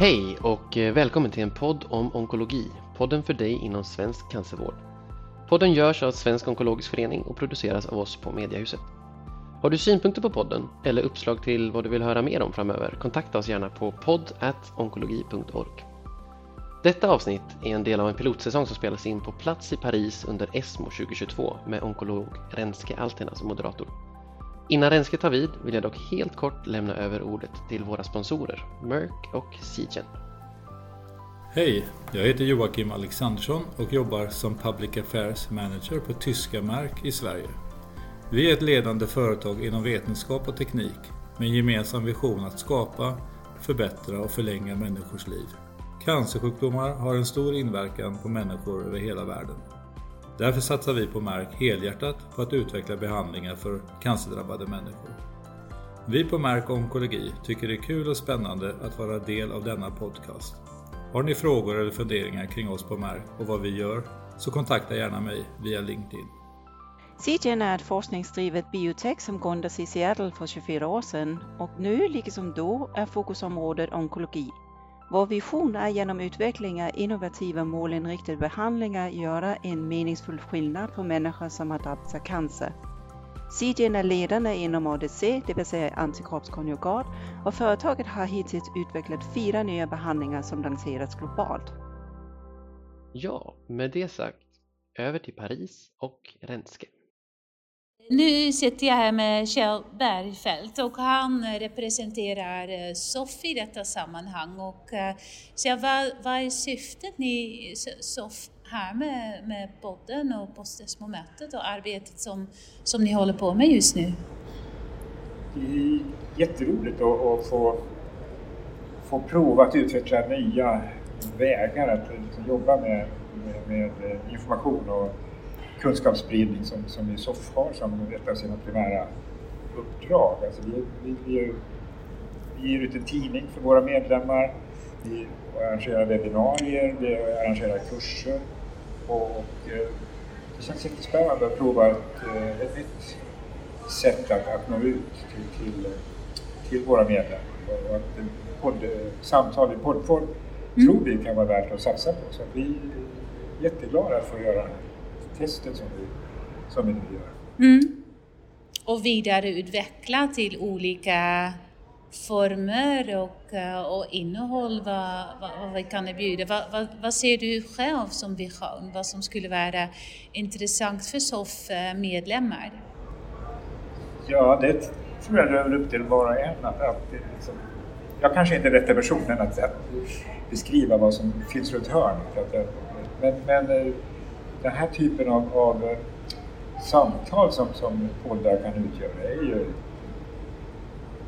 Hej och eh, välkommen till en podd om onkologi, podden för dig inom svensk cancervård. Podden görs av Svensk Onkologisk Förening och produceras av oss på Mediahuset. Har du synpunkter på podden eller uppslag till vad du vill höra mer om framöver, kontakta oss gärna på podd.onkologi.org. Detta avsnitt är en del av en pilotsäsong som spelas in på plats i Paris under ESMO 2022 med onkolog Renske Altena som moderator. Innan Renske tar vid vill jag dock helt kort lämna över ordet till våra sponsorer Merck och Seagen. Hej, jag heter Joakim Alexandersson och jobbar som Public Affairs Manager på tyska Merck i Sverige. Vi är ett ledande företag inom vetenskap och teknik med en gemensam vision att skapa, förbättra och förlänga människors liv. Cancersjukdomar har en stor inverkan på människor över hela världen. Därför satsar vi på MÄRK helhjärtat på att utveckla behandlingar för cancerdrabbade människor. Vi på MÄRK Onkologi tycker det är kul och spännande att vara del av denna podcast. Har ni frågor eller funderingar kring oss på MÄRK och vad vi gör så kontakta gärna mig via LinkedIn. CGN är ett forskningsdrivet biotech som grundades i Seattle för 24 år sedan och nu, liksom då, är fokusområdet onkologi. Vår vision är genom utveckling av innovativa målinriktade behandlingar göra en meningsfull skillnad för människor som har drabbats av cancer. CGN är ledande inom ADC, det vill säga antikroppskonjugat, och företaget har hittills utvecklat fyra nya behandlingar som lanserats globalt. Ja, med det sagt, över till Paris och Renske. Nu sitter jag här med Kjell Bergfeldt och han representerar eh, SOF i detta sammanhang. Och, eh, så vad, vad är syftet ni SOF här med, med podden och postdesmomentet och arbetet som, som ni håller på med just nu? Det är jätteroligt att, att få, få prova att utveckla nya vägar att, att jobba med, med, med information och kunskapsspridning som, som SOF har som ett av sina primära uppdrag. Alltså vi, vi, vi, vi ger ut en tidning för våra medlemmar, vi arrangerar webbinarier, vi arrangerar kurser och, och eh, det känns jättespännande att prova ett, eh, ett nytt sätt att, att nå ut till, till, till våra medlemmar och att podd, samtal i poddform mm. tror vi kan vara värt att satsa på. Så vi är jätteglada att få göra det testet som vi, som vi nu gör. Mm. Och vidareutveckla till olika former och, eh, och innehåll vad, vad, vad vi kan erbjuda. Vad, vad, vad, ser du själv som vision? Vad som skulle vara intressant för SOF medlemmar? Ja, det tror jag är upp till var och en. Att, att liksom, jag kanske inte är rätta personen att, att beskriva vad som finns runt hörnet. Men, men eh, den här typen av, av eh, samtal som, som poddar kan utgöra är ju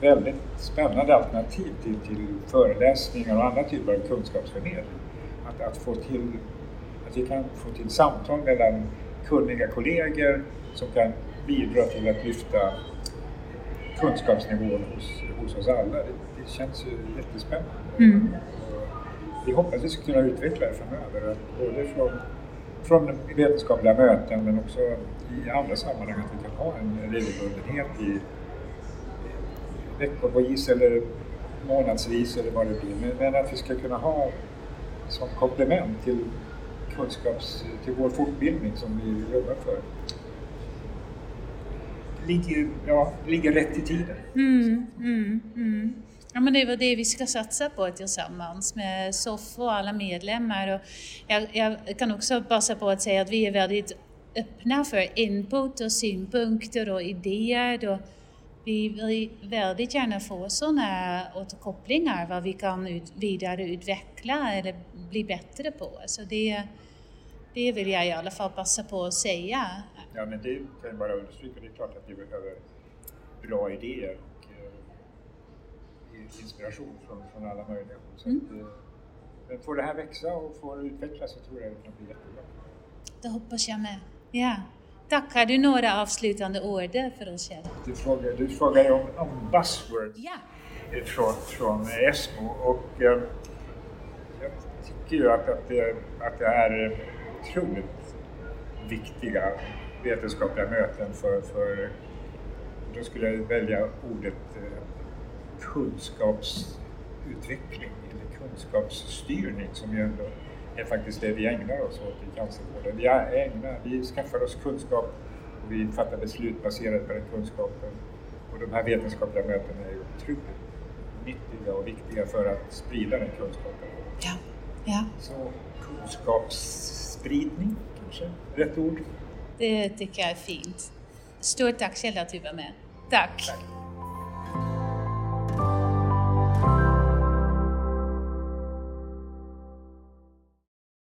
väldigt spännande alternativ till, till föreläsningar och andra typer av kunskapsförmedling. Att, att, få till, att vi kan få till samtal mellan kunniga kollegor som kan bidra till att lyfta kunskapsnivån hos, hos oss alla. Det, det känns ju jättespännande. Mm. Vi hoppas att vi ska kunna utveckla det framöver, både från från vetenskapliga möten men också i andra sammanhang att vi kan ha en regelbundenhet i veckovis eller månadsvis eller vad det blir. Men att vi ska kunna ha som komplement till kunskaps, till vår fortbildning som vi jobbar för. Ligger, ja, ligger rätt i tiden. Mm, mm, mm. Ja, men det är väl det vi ska satsa på tillsammans med SOF och alla medlemmar. Och jag, jag kan också passa på att säga att vi är väldigt öppna för input och synpunkter och idéer. Och vi vill väldigt gärna få sådana återkopplingar vad vi kan ut, vidareutveckla eller bli bättre på. Så det, det vill jag i alla fall passa på att säga. Ja, men det kan jag bara understryka. Det är klart att vi behöver bra idéer inspiration från, från alla möjliga håll. Mm. eh, men får det här växa och får utvecklas så tror jag det kan bli jättebra. Det hoppas jag med. Ja. Tack. Har du några avslutande ord för oss Kjell? Du frågar, du frågar om, om buzzwords ja. från, från ESMO och eh, jag tycker ju att, att, det, att det är otroligt viktiga vetenskapliga möten för, för då skulle jag välja ordet eh, kunskapsspridning utveckling eller kunskapsstyrning som ju ändå är faktiskt det vi ägnar oss åt i cancervården. Vi, ägnar, vi skaffar oss kunskap och vi fattar beslut baserat på den kunskapen. Och de här vetenskapliga mötena är otroligt nyttiga och viktiga för att sprida den kunskapen. Ja. ja. Så kunskapsspridning kanske, rätt ord? Det tycker jag är fint. Stort tack Kjell att du var med. Tack. tack.